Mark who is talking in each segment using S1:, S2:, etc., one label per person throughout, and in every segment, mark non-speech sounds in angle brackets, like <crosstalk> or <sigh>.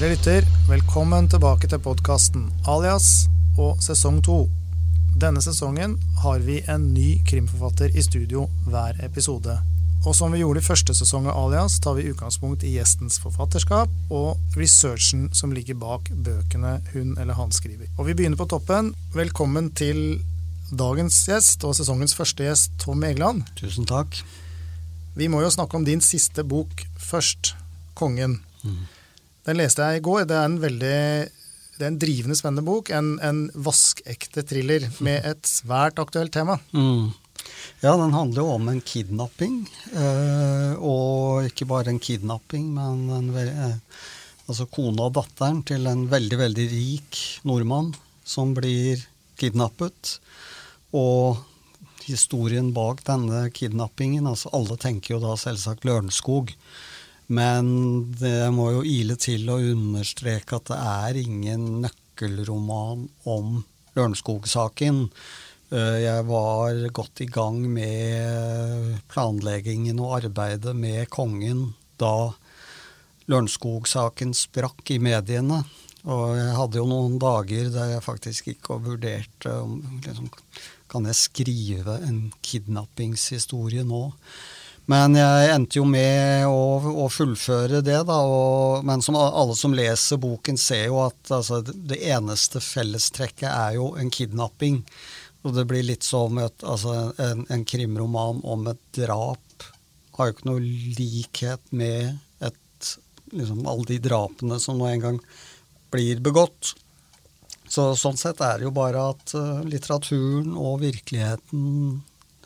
S1: Kjære lytter, velkommen tilbake til podkasten Alias og sesong to. Denne sesongen har vi en ny krimforfatter i studio hver episode. Og som vi gjorde i første sesong av Alias, tar vi utgangspunkt i gjestens forfatterskap og researchen som ligger bak bøkene hun eller han skriver. Og vi begynner på toppen. Velkommen til dagens gjest og sesongens første gjest, Tom Egeland.
S2: Tusen takk.
S1: Vi må jo snakke om din siste bok først, 'Kongen'. Mm. Den leste jeg i går. Det er en veldig det er en drivende spennende bok. En, en vaskekte thriller med <laughs> et svært aktuelt tema.
S2: Mm. Ja, den handler jo om en kidnapping. Eh, og ikke bare en kidnapping, men en, eh, altså kona og datteren til en veldig, veldig rik nordmann som blir kidnappet. Og historien bak denne kidnappingen altså Alle tenker jo da selvsagt Lørenskog. Men det må jo ile til å understreke at det er ingen nøkkelroman om Lørenskog-saken. Eh, jeg var godt i gang med planleggingen og arbeidet med kongen da Lørenskog-saken sprakk i mediene. Og jeg hadde jo noen dager der jeg faktisk gikk og vurderte om liksom, Kan jeg skrive en kidnappingshistorie nå? Men jeg endte jo med å, å fullføre det, da. Og, men som alle som leser boken, ser jo at altså, det eneste fellestrekket er jo en kidnapping. Og det blir litt som et, altså, en, en, krimroman om et drap. Har jo ikke noe likhet med et, liksom, alle de drapene som nå engang blir begått. Så sånn sett er det jo bare at uh, litteraturen og virkeligheten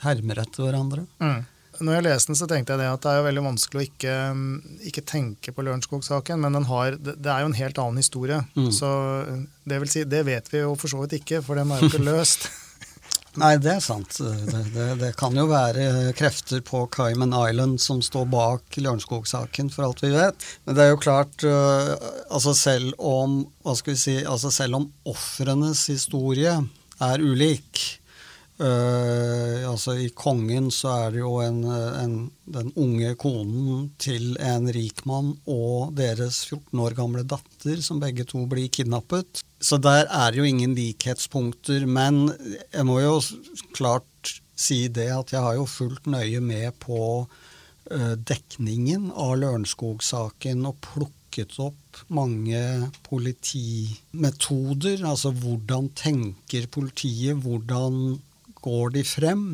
S2: hermer etter hverandre.
S1: Mm. Når jeg leste den, så tenkte jeg det at det er jo veldig vanskelig å ikke, ikke tenke på Lørenskog-saken, men har, det, er jo en helt annen historie. Mm. Så det vil si, det vet vi jo for så vidt ikke, for den er jo ikke <laughs> løst. <laughs>
S2: Nei, det er sant. Det, det, det, kan jo være krefter på Cayman Island som står bak Lørenskog-saken, for alt vi vet. Men det er jo klart, uh, altså selv om hva skal vi si, altså selv om ofrenes historie er ulik, Uh, altså I Kongen så er det jo en, en, den unge konen til en rik mann og deres 14 år gamle datter som begge to blir kidnappet. Så der er jo ingen likhetspunkter. Men jeg må jo klart si det at jeg har jo fulgt nøye med på uh, dekningen av Lørenskog-saken og plukket opp mange politimetoder. Altså hvordan tenker politiet, hvordan går de frem?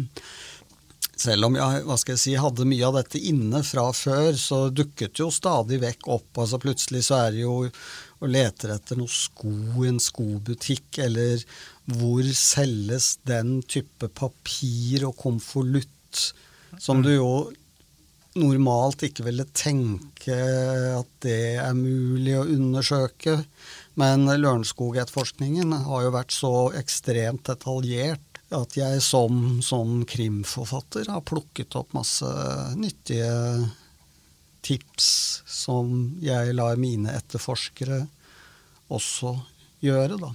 S2: Selv om jeg hva skal jeg si, hadde mye av dette inne fra før, så dukket jo stadig vekk opp. altså Plutselig så er det jo og leter etter noe sko i en skobutikk, eller hvor selges den type papir og konvolutt, som du jo normalt ikke ville tenke at det er mulig å undersøke. Men Lørenskog-etterforskningen har jo vært så ekstremt detaljert at jeg som, som, krimforfatter har plukket opp masse nyttige tips som jeg lar mine etterforskere også gjøre, da.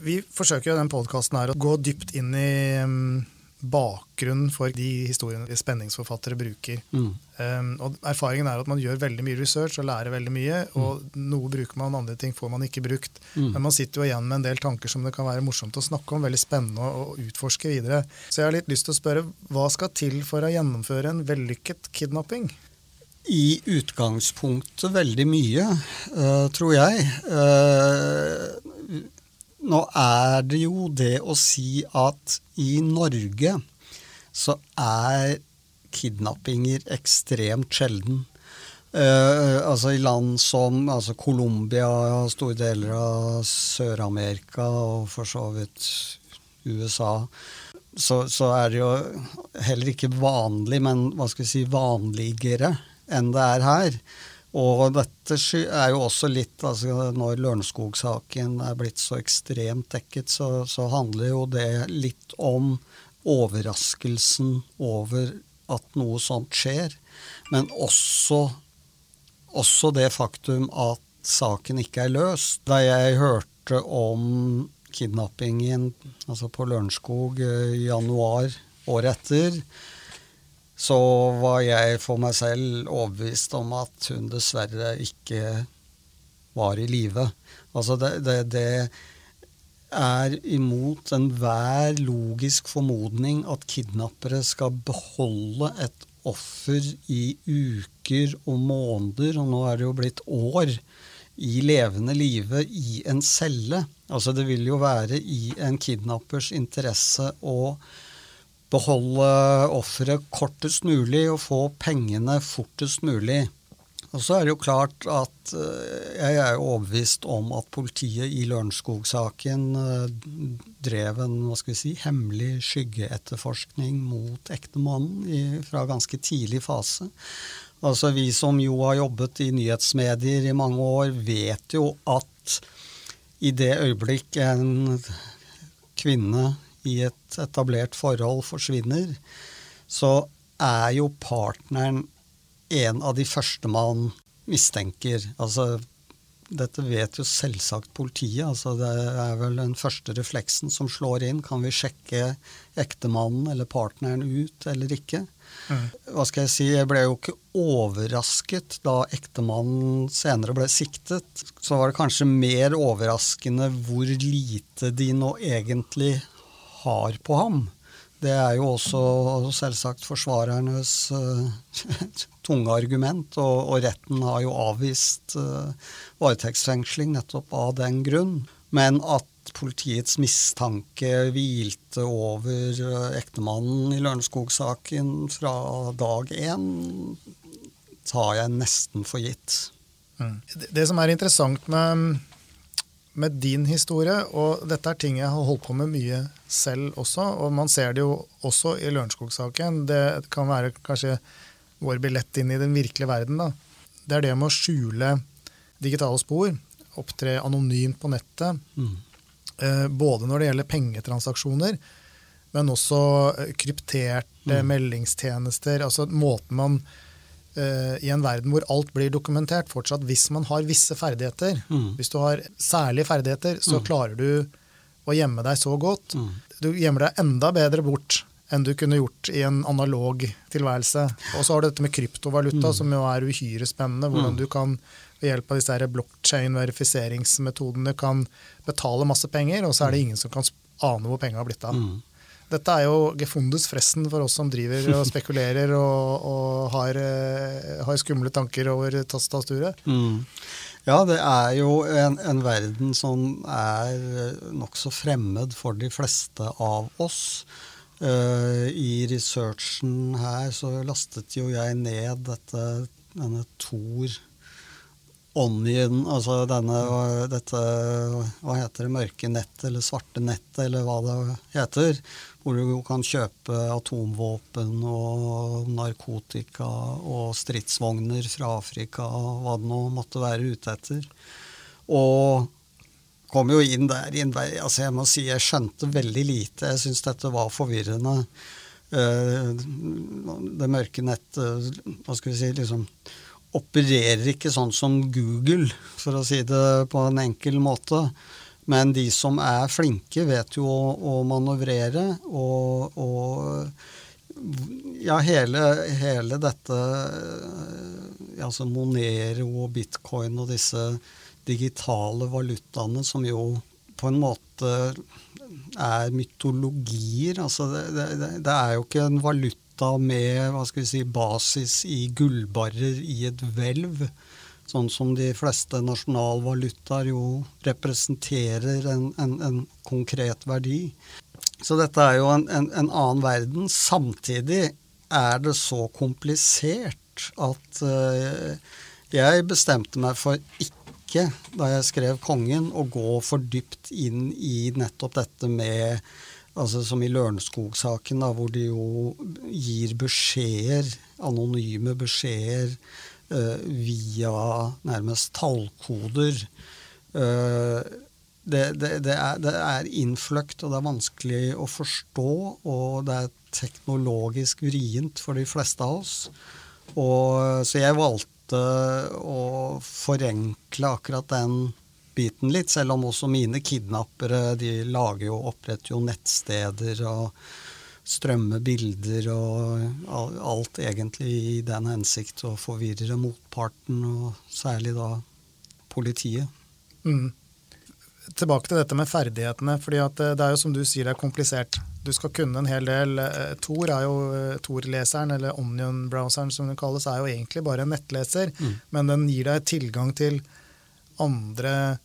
S1: Vi forsøker jo den podkasten her å gå dypt inn i um, bakgrunnen for de historiene de spenningsforfattere bruker. Mm. Um, og Erfaringen er at man gjør veldig mye research og lærer veldig mye. Mm. Og noe bruker man, andre ting får man ikke brukt. Mm. Men man sitter jo igjen med en del tanker som det kan være morsomt å snakke om. Veldig spennende å, å utforske videre. Så jeg har litt lyst til å spørre, hva skal til for å gjennomføre en vellykket kidnapping?
S2: I utgangspunktet veldig mye, uh, tror jeg. Uh, nå er det jo det å si at i Norge så er kidnappinger ekstremt sjelden. Uh, altså I land som altså Colombia, store deler av Sør-Amerika og for så vidt USA, så, så, er det jo heller ikke vanlig, men hva skal vi si, vanligere enn det er her. Og dette er jo også litt altså Når Lørenskog-saken er blitt så ekstremt dekket, så, så, handler jo det litt om overraskelsen over at noe sånt skjer. Men også, også det faktum at saken ikke er løst. Da jeg hørte om kidnappingen altså på Lørenskog eh, i januar året etter, så var jeg for meg selv overbevist om at hun dessverre ikke var i live. Altså det, det, det er imot enhver logisk formodning at kidnappere skal beholde et offer i uker og måneder, og nå er det jo blitt år, i levende live i en celle. Altså det vil jo være i en kidnappers interesse å beholde offeret kortest mulig og få pengene fortest mulig. Og så er det jo klart at eh, jeg er jo overbevist om at politiet i Lørenskog-saken eh, drev en hva skal vi si, hemmelig skyggeetterforskning mot ektemannen fra ganske tidlig fase. Altså Vi som jo har jobbet i nyhetsmedier i mange år, vet jo at i det øyeblikk en kvinne i et etablert forhold forsvinner, så er jo partneren en av de første man mistenker. Altså, dette vet jo selvsagt politiet. altså Det er vel den første refleksen som slår inn. Kan vi sjekke ektemannen eller partneren ut eller ikke? Mm. Hva skal jeg si, jeg ble jo ikke overrasket da ektemannen senere ble siktet. Så var det kanskje mer overraskende hvor lite de nå egentlig har på ham. Det er jo også selvsagt forsvarernes uh, <laughs> tunge argument, og, og, retten har jo avvist uh, varetektsfengsling nettopp av den grunn. Men at politiets mistanke hvilte over uh, ektemannen i Lørenskog-saken fra dag én, tar jeg nesten for gitt.
S1: Mm. Det, det som er interessant med med din historie, og dette er ting jeg har holdt på med mye selv også, og man ser det jo også i Lørenskog-saken. Det kan være kanskje vår billett inn i den virkelige verden. da. Det er det med å skjule digitale spor, opptre anonymt på nettet. Mm. Eh, både når det gjelder pengetransaksjoner, men også krypterte mm. meldingstjenester. Altså måten man i en verden hvor alt blir dokumentert, fortsatt hvis man har visse ferdigheter. Mm. Hvis du har særlige ferdigheter, så mm. klarer du å gjemme deg så godt. Mm. Du gjemmer deg enda bedre bort enn du kunne gjort i en analog tilværelse. Og så har du dette med kryptovaluta, mm. som jo er uhyre spennende. Hvordan mm. du kan ved hjelp av disse blockchain-verifiseringsmetodene kan betale masse penger, og så er det mm. ingen som kan ane hvor penga har blitt av. Mm. Dette er jo gefundus fressen for oss som driver og <laughs> spekulerer og, og har, eh, har, skumle tanker over tastaturet. Mm.
S2: Ja, det er jo en, en verden som er nokså fremmed for de fleste av oss. Uh, I researchen her så lastet jo jeg ned dette, denne Tor Onion, altså denne, dette Hva heter det? Mørke nett, eller svarte nett, eller hva det heter hvor du kan kjøpe atomvåpen og narkotika og stridsvogner fra Afrika, hva det nå måtte være ute etter. Og kom jo inn der i en vei altså Jeg må si jeg skjønte veldig lite. Jeg syns dette var forvirrende. Eh, det mørke nettet, hva skal vi si, liksom opererer ikke sånn som Google, for å si det på en enkel måte. Men de som er flinke, vet jo å, å manøvrere. Og, og ja, hele, hele, dette altså Monero og bitcoin og disse digitale valutaene som jo på en måte er mytologier. Altså det, det, det er jo ikke en valuta med hva skal vi si, basis i gullbarrer i et hvelv sånn som de fleste nasjonalvalutaer jo representerer en, en, en, konkret verdi. Så dette er jo en, en, annen verden. Samtidig er det så komplisert at uh, jeg bestemte meg for ikke, da jeg skrev 'Kongen', å gå for dypt inn i nettopp dette med altså Som i Lørenskog-saken, hvor de jo gir beskjeder, anonyme beskjeder uh, via nærmest tallkoder. Uh, det, det, det, er, det, er, innfløkt, og det er vanskelig å forstå. Og det er teknologisk vrient for de fleste av oss. Og, så jeg valgte å forenkle akkurat den biten litt, selv om også mine kidnappere de lager jo, oppretter jo nettsteder og strømmer bilder og alt egentlig i den hensikt å forvirre motparten, og særlig da politiet.
S1: Mm. Tilbake til dette med ferdighetene. fordi at det er jo som du sier, det er komplisert. Du skal kunne en hel del. Tor er jo Tor-leseren, eller Onion-browseren som den kalles, er jo egentlig bare en nettleser. Mm. Men den gir deg tilgang til andre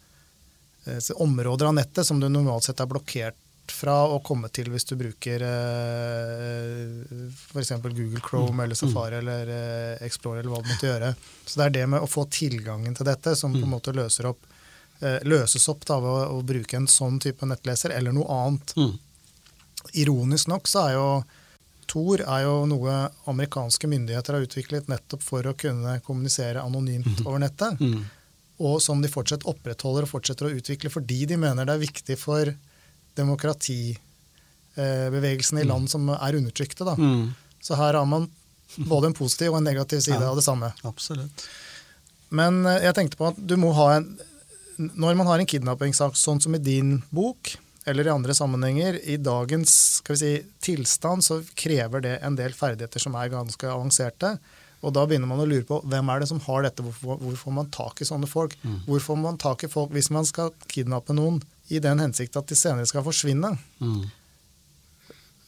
S1: områder av nettet som du normalt sett er blokkert fra å komme til hvis du bruker eh, f.eks. Google Chrome mm. eller Safari mm. eller eh, Explorer eller hva du måtte gjøre. Så det er det med å få tilgangen til dette som på en mm. måte løser opp, eh, løses opp da, ved å, å, bruke en sånn type nettleser eller noe annet. Mm. Ironisk nok så er jo Tor er jo noe amerikanske myndigheter har utviklet nettopp for å kunne kommunisere anonymt mm. over nettet. Mm. Og som de fortsatt opprettholder og fortsetter å utvikle fordi de mener det er viktig for demokratibevegelsen i land som er undertrykte. Da. Mm. Så her har man både en positiv og en negativ side ja, av det samme.
S2: Absolutt.
S1: Men eh, jeg tenkte på at du må ha en Når man har en kidnappingssak, sånn som i din bok, eller i andre sammenhenger, i dagens si, tilstand, så krever det en del ferdigheter som er ganske avanserte. Og da begynner man å lure på hvem er det som har dette, hvorfor, hvor får man tak i sånne folk? Mm. Hvor får man tak i folk hvis man skal kidnappe noen? i den hensikt at de senere skal forsvinne. Mm.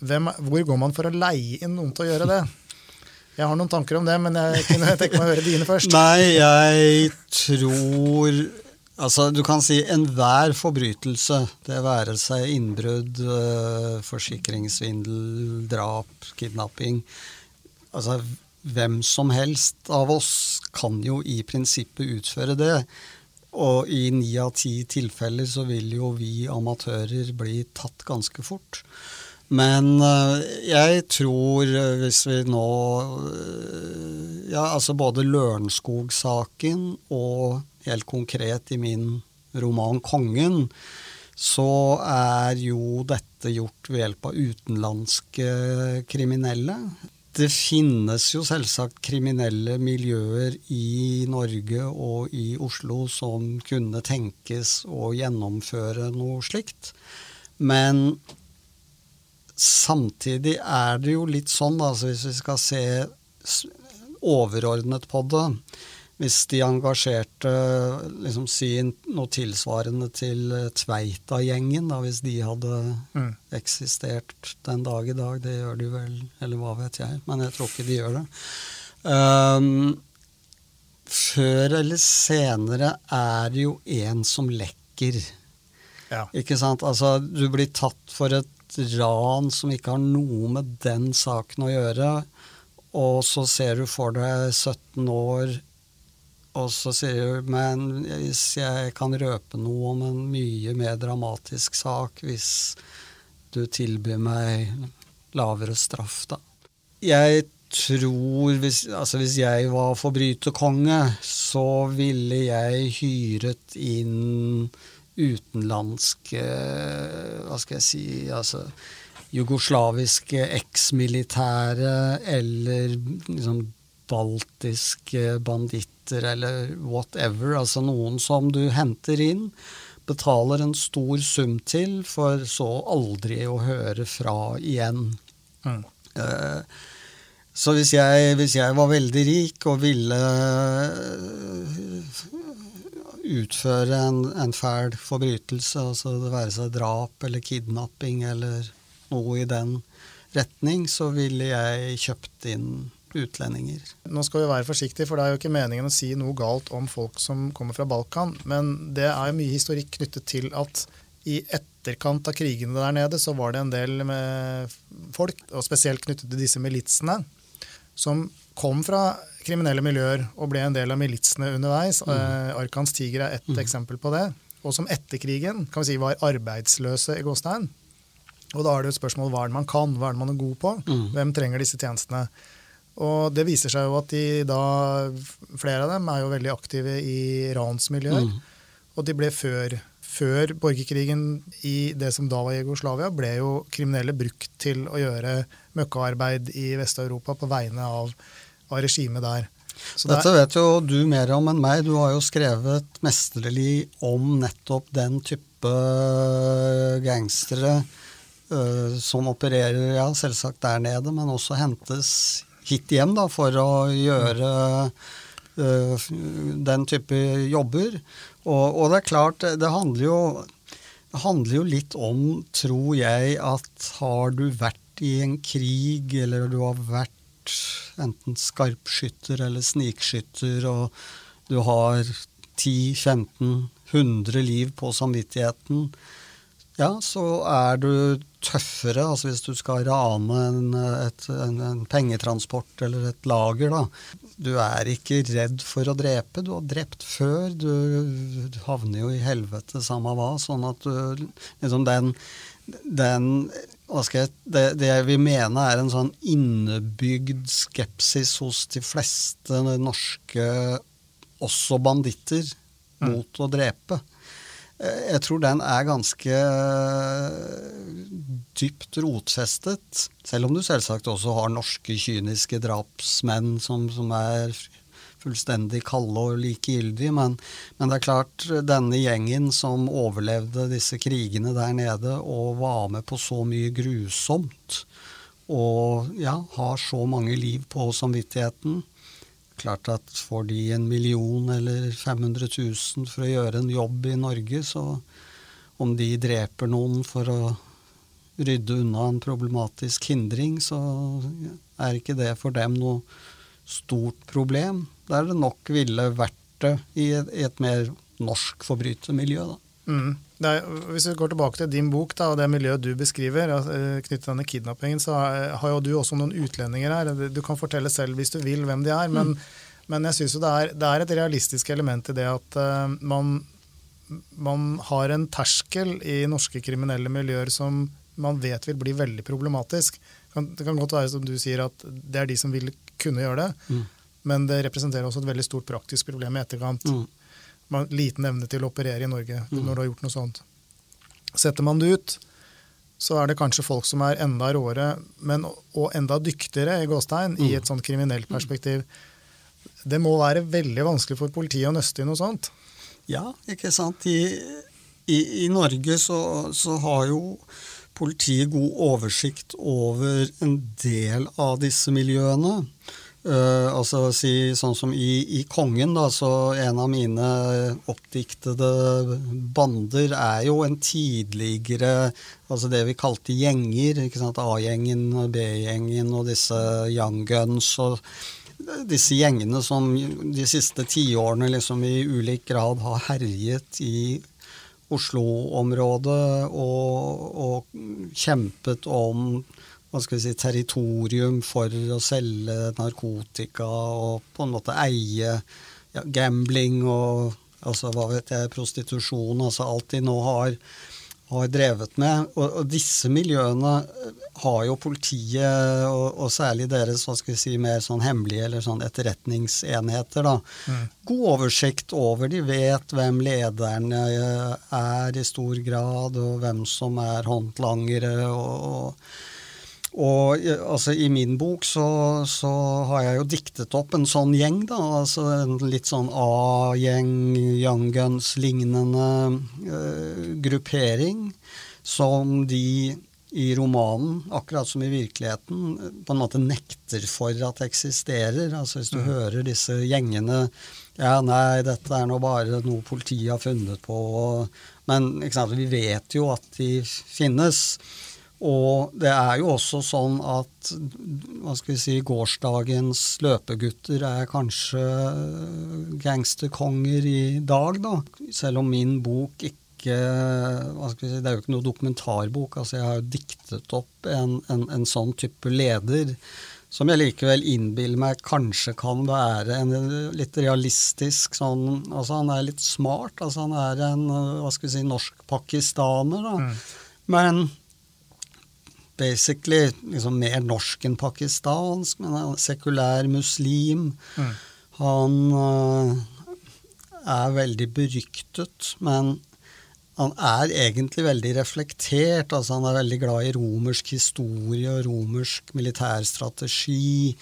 S1: Hvem, hvor går man for å leie inn noen til å gjøre det? Jeg har noen tanker om det, men jeg kunne tenke meg å høre dine først. <laughs>
S2: Nei, jeg tror Altså, du kan si enhver forbrytelse, det være seg innbrudd, øh, forsikringssvindel, drap, kidnapping Altså, hvem som helst av oss kan jo i prinsippet utføre det. Og i ni av ti tilfeller så vil jo vi amatører bli tatt ganske fort. Men eh, jeg tror eh, hvis vi nå eh, Ja, altså både Lørenskog-saken og helt konkret i min roman 'Kongen', så er jo dette gjort ved hjelp av utenlandske kriminelle det finnes jo selvsagt kriminelle miljøer i Norge og i Oslo som kunne tenkes å gjennomføre noe slikt. Men samtidig er det jo litt sånn, altså hvis vi skal se overordnet på det, hvis de engasjerte liksom syn noe tilsvarende til Tveita-gjengen, da, hvis de hadde mm. eksistert den dag i dag. Det gjør de vel, eller hva vet jeg, men jeg tror ikke de gjør det. Um, før eller senere er det jo en som lekker. Ja. Ikke sant? Altså, du blir tatt for et ran som ikke har noe med den saken å gjøre, og så ser du for deg 17 år og så sier hun men hvis jeg kan røpe noe om en mye mer dramatisk sak hvis du tilbyr meg lavere straff, da. Jeg tror hvis, altså hvis jeg var forbryterkonge, så ville jeg hyret inn utenlandske Hva skal jeg si altså jugoslaviske eksmilitære eller liksom baltiske banditter eller whatever, altså noen som du henter inn, betaler en stor sum til, for så aldri å høre fra igjen. Mm. Uh, så hvis jeg, hvis jeg, var veldig rik og ville eh, utføre en, en fæl forbrytelse, altså det være seg drap eller kidnapping eller noe i den retning, så ville jeg kjøpt inn utlendinger.
S1: Nå skal vi være forsiktige, for det er jo ikke meningen å si noe galt om folk som kommer fra Balkan, men det er jo mye historikk knyttet til at i etterkant av krigene der nede, så var det en del folk, og spesielt knyttet til disse militsene, som kom fra kriminelle miljøer og ble en del av militsene underveis. Mm. Eh, Arkans Tiger er ett mm. eksempel på det. Og som etter krigen kan vi si, var arbeidsløse i Gåstein. Og da er det jo et spørsmål hva er det man kan, hva er det man er god på? Mm. Hvem trenger disse tjenestene? Og det viser seg jo at de da, flere av dem er jo veldig aktive i ransmiljøer. Mm. Og de ble før, før borgerkrigen i det som da var Jugoslavia, ble jo kriminelle brukt til å gjøre møkkaarbeid i Vest-Europa på vegne av, av regimet der.
S2: Så Dette der, vet jo du mer om enn meg. Du har jo skrevet mesterlig om nettopp den type gangstere uh, som opererer ja, selvsagt der nede, men også hentes hit igjen da, for å gjøre uh, den type jobber. Og, og, det er klart, det handler jo, det handler jo litt om, tror jeg, at har du vært i en krig, eller du har vært enten skarpskytter eller snikskytter, og du har 10-15-100 liv på samvittigheten, ja, så er du tøffere. Altså hvis du skal rane en, et, en, en pengetransport eller et lager, da. Du er ikke redd for å drepe. Du har drept før. Du, du havner jo i helvete samme hva. Sånn at du liksom den, den jeg, det, det, jeg vil mene er en sånn innebygd skepsis hos de fleste norske, også banditter, mm. mot å drepe. Eh, jeg tror den er ganske dypt rotfestet. Selv om du selvsagt også har norske kyniske drapsmenn som, som er fullstendig kalde og likegyldige. Men, men, det er klart, denne gjengen som overlevde disse krigene der nede og var med på så mye grusomt, og ja, har så mange liv på samvittigheten Klart at får de en million eller 500 000 for å gjøre en jobb i Norge, så om de dreper noen for å rydde unna en problematisk hindring, så er ikke det for dem noe stort problem. Da er det nok ville vært det i et, mer norsk forbrytermiljø. da.
S1: Mm. Er, hvis vi går tilbake til din bok da, og det miljøet du beskriver, eh, knyttet til denne kidnappingen, så har jo du også noen utlendinger her. Du kan fortelle selv hvis du vil hvem de er. Men, mm. men jeg syns jo det er, det er, et realistisk element i det at uh, man, man, har en terskel i norske kriminelle miljøer som man vet vil bli veldig problematisk. Det kan godt være som du sier at det er de som vil kunne gjøre det, mm. men det representerer også et veldig stort praktisk problem i etterkant. Mm man, liten evne til å operere i Norge mm. når du har gjort noe sånt. Setter man det ut, så er det kanskje folk som er enda råere, men, og enda dyktigere i gåstein, mm. i et sånt kriminelt perspektiv. Det må være veldig vanskelig for politiet å nøste i noe sånt.
S2: Ja, ikke sant. I, i, i Norge så, så, har jo politiet god oversikt over en del av disse miljøene. Uh, altså si sånn som i, i, Kongen, da, så en av mine oppdiktede bander er jo en tidligere Altså det vi kalte gjenger. ikke sant, A-gjengen, B-gjengen og disse Young Guns. og disse gjengene som de siste tiårene liksom i ulik grad har herjet i Oslo-området og, og kjempet om hva skal vi si, territorium for å selge narkotika og på en måte eie ja, gambling og altså, hva vet jeg, prostitusjon, altså alt de nå har, har drevet med. Og, og, disse miljøene har jo politiet, og, og, særlig deres hva skal vi si, mer sånn hemmelige eller sånn etterretningsenheter, da, mm. god oversikt over. De vet hvem lederne er i stor grad, og hvem som er håndlangere. og, og og altså, I min bok så, så, har jeg jo diktet opp en sånn gjeng, da. altså En litt sånn A-gjeng, Young Guns-lignende uh, gruppering. Som de i romanen, akkurat som i virkeligheten, på en måte nekter for at eksisterer. Altså Hvis du mm. hører disse gjengene Ja, nei, dette er nå bare noe politiet har funnet på. Men vi vet jo at de finnes. Og det er jo også sånn at hva skal vi si, gårsdagens løpegutter er kanskje gangsterkonger i dag, da. Selv om min bok ikke hva skal vi si, Det er jo ikke noe dokumentarbok. altså Jeg har jo diktet opp en, en, en sånn type leder. Som jeg likevel innbiller meg kanskje kan være en litt realistisk sånn Altså han er litt smart. altså Han er en hva skal vi si, norsk pakistaner, da. Mm. Men basically liksom mer norsk enn pakistansk, men er sekulær muslim. Mm. Han uh, er veldig beryktet, men han er egentlig veldig reflektert. altså Han er veldig glad i romersk historie og romersk militærstrategi.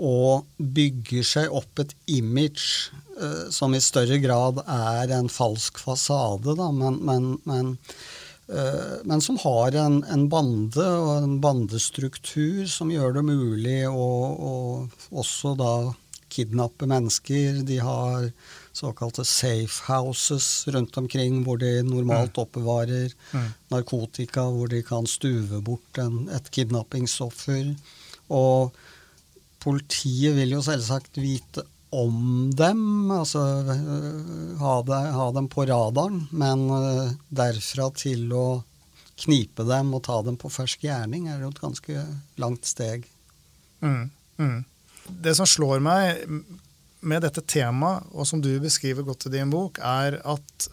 S2: Og bygger seg opp et image uh, som i større grad er en falsk fasade, da, men, men, men Eh, men som har en, en, bande og en bandestruktur som gjør det mulig å, å også da kidnappe mennesker. De har såkalte safe houses rundt omkring, hvor de normalt oppbevarer
S1: Mm.
S2: narkotika, hvor de kan stuve bort en, et kidnappingsoffer. Og politiet vil jo selvsagt vite om dem, altså øh, ha, det, ha dem på radaren, men øh, derfra til å knipe dem og ta dem på fersk gjerning er jo et ganske langt steg.
S1: Mm, mm. Det som slår meg med dette temaet, og som du beskriver godt i din bok, er at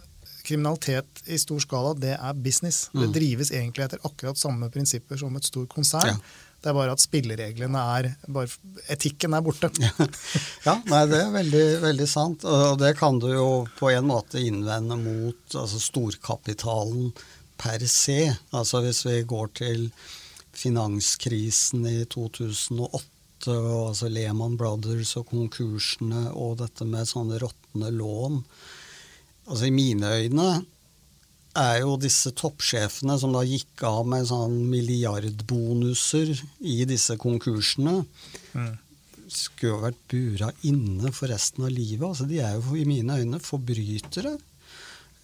S1: kriminalitet i stor skala, det er business. Det
S2: Mm.
S1: drives egentlig etter akkurat samme prinsipper som et stort konsern.
S2: Ja.
S1: Det er bare at spillereglene er bare, Etikken er borte. <laughs>
S2: Ja, nei, det er veldig, veldig sant. Og det kan du jo på en måte innvende mot altså storkapitalen per se. Altså hvis vi går til finanskrisen i 2008, og altså Lehman Brothers og konkursene og dette med sånne råtne lån. Altså I mine øyne er jo disse toppsjefene som da gikk av med sånn milliardbonuser i disse konkursene,
S1: Mm.
S2: skulle jo vært bura inne for resten av livet. Altså, de er jo i mine øyne forbrytere.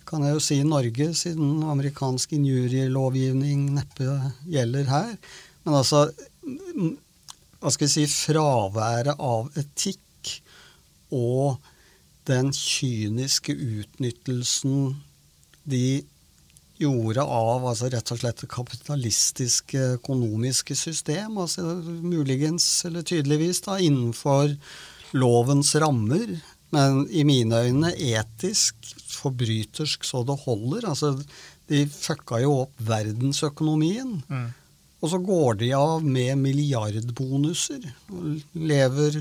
S2: Kan jeg jo si i Norge, siden amerikansk injurielovgivning neppe gjelder her. Men altså Hva skal jeg si Fraværet av etikk og den kyniske utnyttelsen de gjorde av altså rett og slett det kapitalistiske økonomiske system, altså muligens eller tydeligvis da innenfor lovens rammer, men i mine øyne etisk forbrytersk så det holder. Altså, de fucka jo opp verdensøkonomien.
S1: Mm.
S2: Og så går de av med milliardbonuser. Og lever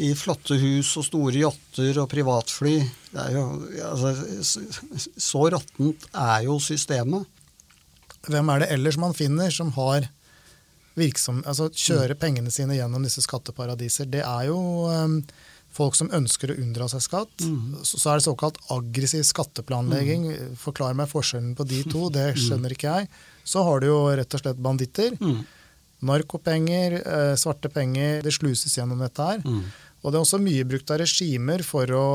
S2: i flotte hus og store yachter og privatfly. Det er jo, altså, så råttent er jo systemet.
S1: Hvem er det ellers man finner som har virksom, altså kjører pengene sine gjennom disse skatteparadiser? Det er jo um, folk som ønsker å unndra seg skatt. Så, så er det såkalt aggressiv skatteplanlegging. Forklar meg forskjellen på de to, <laughs> det skjønner ikke jeg. Så har du jo rett og slett banditter.
S2: Mm.
S1: Narkopenger, eh, svarte penger, det sluses gjennom dette her.
S2: Mm.
S1: Og det er også mye brukt av regimer for å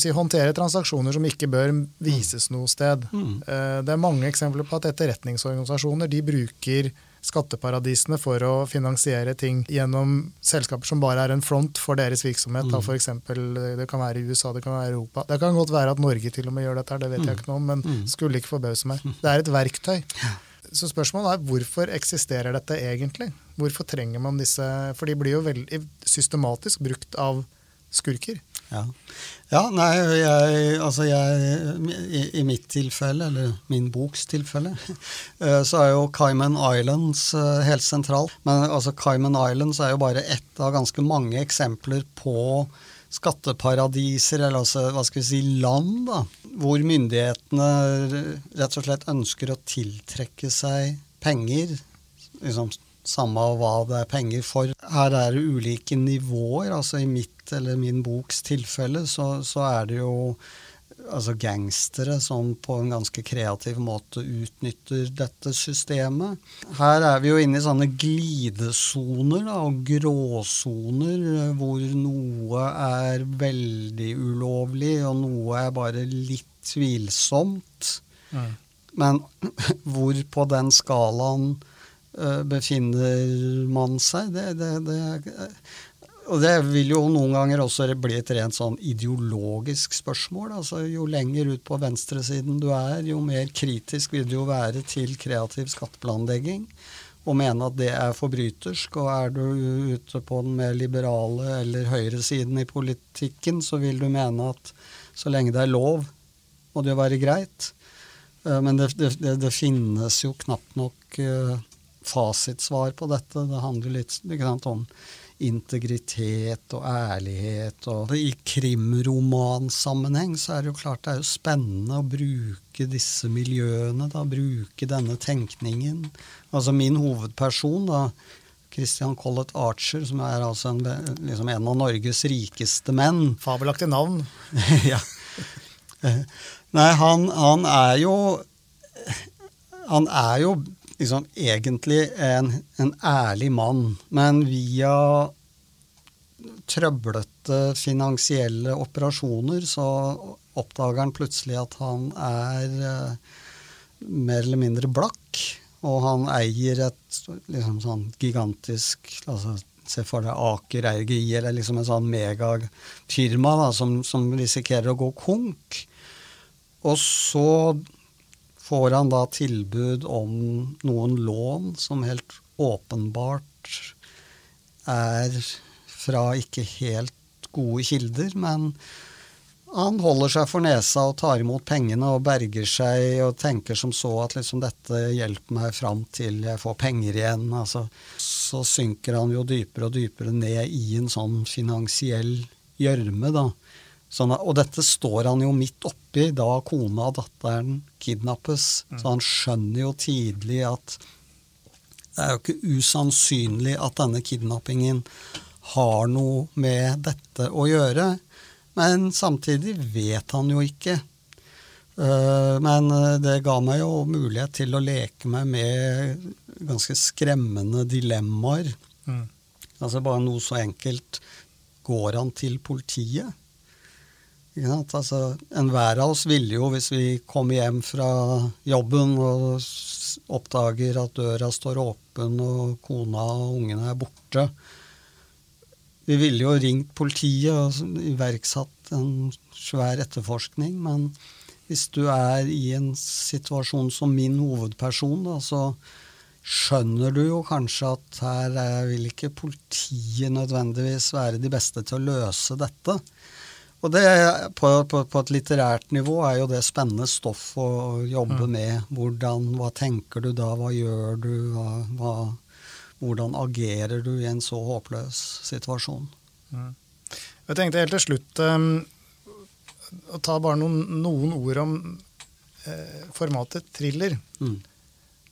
S1: si, håndtere transaksjoner som ikke bør vises noe sted.
S2: Mm.
S1: Eh, Det er mange eksempler på at etterretningsorganisasjoner de bruker skatteparadisene for å finansiere ting gjennom selskaper som bare er en front for deres virksomhet. Da, for eksempel, eh, det kan være i USA, det kan være i Europa. Det kan godt være at Norge til og med gjør dette, det vet jeg ikke noe om, men skulle ikke forbause meg. Det er et verktøy. Så spørsmålet er hvorfor eksisterer dette egentlig? Hvorfor trenger man disse For de blir jo veldig systematisk brukt av skurker.
S2: Ja. ja, nei, jeg, altså jeg i, I mitt tilfelle, eller min boks tilfelle, <laughs> eh, så er jo Cayman Islands eh, helt sentral. Men altså Cayman Islands er jo bare ett av ganske mange eksempler på skatteparadiser, eller altså, hva skal vi si, land, da, hvor myndighetene rett og slett ønsker å tiltrekke seg penger. liksom samme av hva det er penger for. Her er det ulike nivåer. altså I mitt eller min boks tilfelle så, så er det jo altså gangstere som på en ganske kreativ måte utnytter dette systemet. Her er vi jo inne i sånne glidesoner da, og gråsoner eh, hvor noe er veldig ulovlig, og noe er bare litt tvilsomt. Men <clears throat> hvor på den skalaen uh, befinner man seg, det, det, det Og det vil jo noen ganger også bli et rent sånn ideologisk spørsmål. altså Jo lenger ut på venstresiden du er, jo mer kritisk vil du jo være til kreativ skatteplanlegging. Og mene at det er forbrytersk. Og er du ute på den mer liberale eller høyresiden i politikken, så vil du mene at så lenge det er lov, må det jo være greit. Eh, Men det, det, det, finnes jo knapt nok eh, fasitsvar på dette. Det handler litt sant, om integritet og ærlighet. Og I krimromansammenheng så er det jo klart det er jo spennende å bruke disse miljøene, da, bruke denne tenkningen. Altså min hovedperson, da, Christian Collett Archer, som er altså en, liksom en av Norges rikeste menn,
S1: Fabelaktig navn. <laughs>
S2: ja. Eh, Nei, han, han er jo Han er jo liksom egentlig en, en ærlig mann, men via trøblete finansielle operasjoner, så oppdager han plutselig at han er eh, mer eller mindre blakk. Og han eier et liksom sånn gigantisk altså Se for deg Aker RGI, eller liksom en sånn megafirma som, som risikerer å gå konk. Og så får han da tilbud om noen lån som helt åpenbart er fra ikke helt gode kilder, men han holder seg for nesa og tar imot pengene og berger seg og tenker som så at liksom dette hjelper meg fram til jeg får penger igjen. Altså, så synker han jo dypere og dypere ned i en sånn finansiell gjørme, da. Sånn, og dette står han jo midt oppi da kona og datteren kidnappes. Mm. Så han skjønner jo tidlig at det er jo ikke usannsynlig at denne kidnappingen har noe med dette å gjøre. Men samtidig vet han jo ikke. Eh, men eh, det ga meg jo mulighet til å leke meg med ganske skremmende dilemmaer. Mm. Altså bare noe så enkelt. Går han til politiet? Altså, Enhver av oss ville jo, hvis vi kommer hjem fra jobben og oppdager at døra står åpen og kona og ungene er borte Vi ville jo ringt politiet og iverksatt en svær etterforskning, men hvis du er i en situasjon som min hovedperson, da, så skjønner du jo kanskje at her vil ikke politiet nødvendigvis være de beste til å løse dette. Og det, på, på, på, et litterært nivå er jo det spennende stoff å jobbe mm. med. Hvordan, hva tenker du da, hva gjør du, hva, hvordan agerer du i en så håpløs situasjon?
S1: Mm. Jeg tenkte helt til slutt um, å ta bare noen, noen ord om uh, formatet thriller. Mm.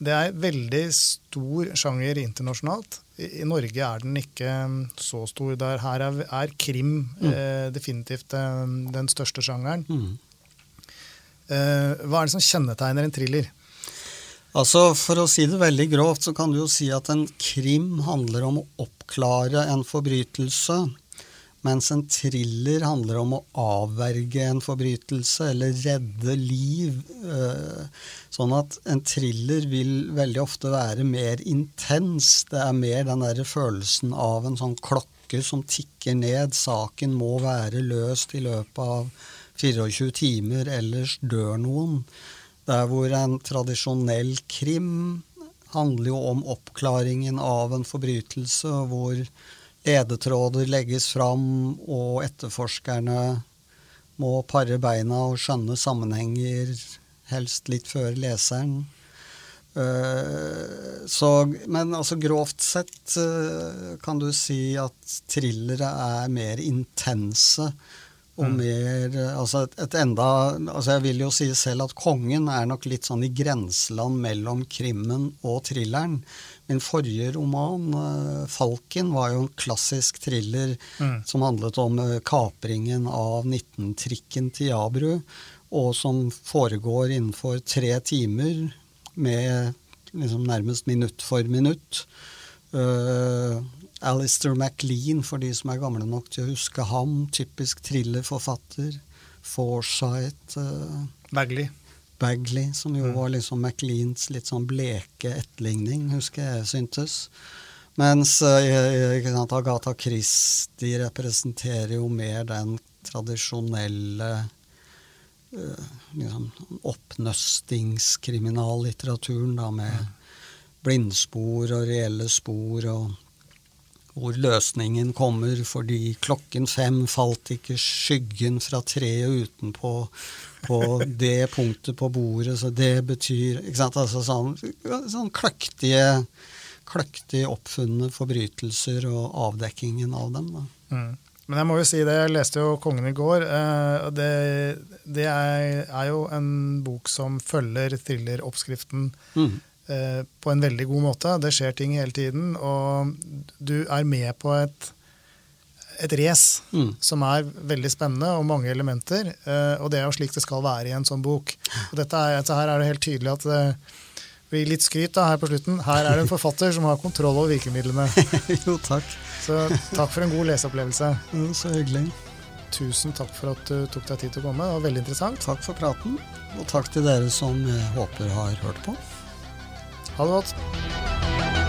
S1: Det er veldig stor sjanger internasjonalt. I Norge er den ikke um, så stor. Der her er, er krim mm. eh, definitivt den, den største sjangeren. Mm. Eh, hva er det som kjennetegner en thriller?
S2: Altså, For å si det veldig grovt, så kan du jo si at en krim handler om å oppklare en forbrytelse. Mens en thriller handler om å avverge en forbrytelse eller redde liv. Eh, sånn at en thriller vil veldig ofte være mer intens. Det er mer den der følelsen av en sånn klokke som tikker ned. Saken må være løst i løpet av 24 timer, ellers dør noen. Der hvor en tradisjonell krim handler jo om oppklaringen av en forbrytelse, hvor ledetråder legges fram, og etterforskerne må pare beina og skjønne sammenhenger, helst litt før leseren. Uh, så, men altså grovt sett uh, kan du si at thrillere er mer intense og mm. mer altså et, et, enda altså Jeg vil jo si selv at 'Kongen' er nok litt sånn i grenseland mellom krimmen og thrilleren. Min forrige roman, uh, 'Falken', var jo en klassisk thriller mm. som handlet om uh, kapringen av 19-trikken til Jabru, og som foregår innenfor tre timer med liksom nærmest minutt for minutt. Uh, Alistair MacLean, for de som er gamle nok til å huske ham. Typisk thrillerforfatter. Foresight. Uh,
S1: Bagley.
S2: Bagley, som jo mm. var liksom MacLeans litt sånn bleke etterligning, husker jeg syntes. Mens sant, Agatha Christie representerer jo mer den tradisjonelle uh, liksom, oppnøstingskriminallitteraturen, da, med mm. blindspor og reelle spor, og hvor løsningen kommer fordi klokken fem falt ikke skyggen fra treet utenpå på det punktet på bordet, så det betyr ikke sant, altså sånn, sånn kløktige, kløktig oppfunne forbrytelser og avdekkingen av dem. Da.
S1: Mm. Men jeg må jo si det, jeg leste jo 'Kongen i går'. Eh, og det, det er, er, jo en bok som følger thrilleroppskriften mm. eh, på en veldig god måte. Det skjer ting hele tiden, og du er med på et et race mm. som er veldig spennende og mange elementer. Uh, og det er jo slik det skal være i en sånn bok. Og dette, er, dette her er det helt tydelig at uh, blir litt skryt da her på slutten. Her er det en forfatter som har kontroll over virkemidlene. <laughs>
S2: jo, takk.
S1: Så takk for en god leseopplevelse.
S2: Jo, så hyggelig.
S1: Tusen takk for at du tok deg tid til å komme. Det var veldig interessant.
S2: Takk for praten, og takk til dere som jeg håper har hørt på.
S1: Ha det godt.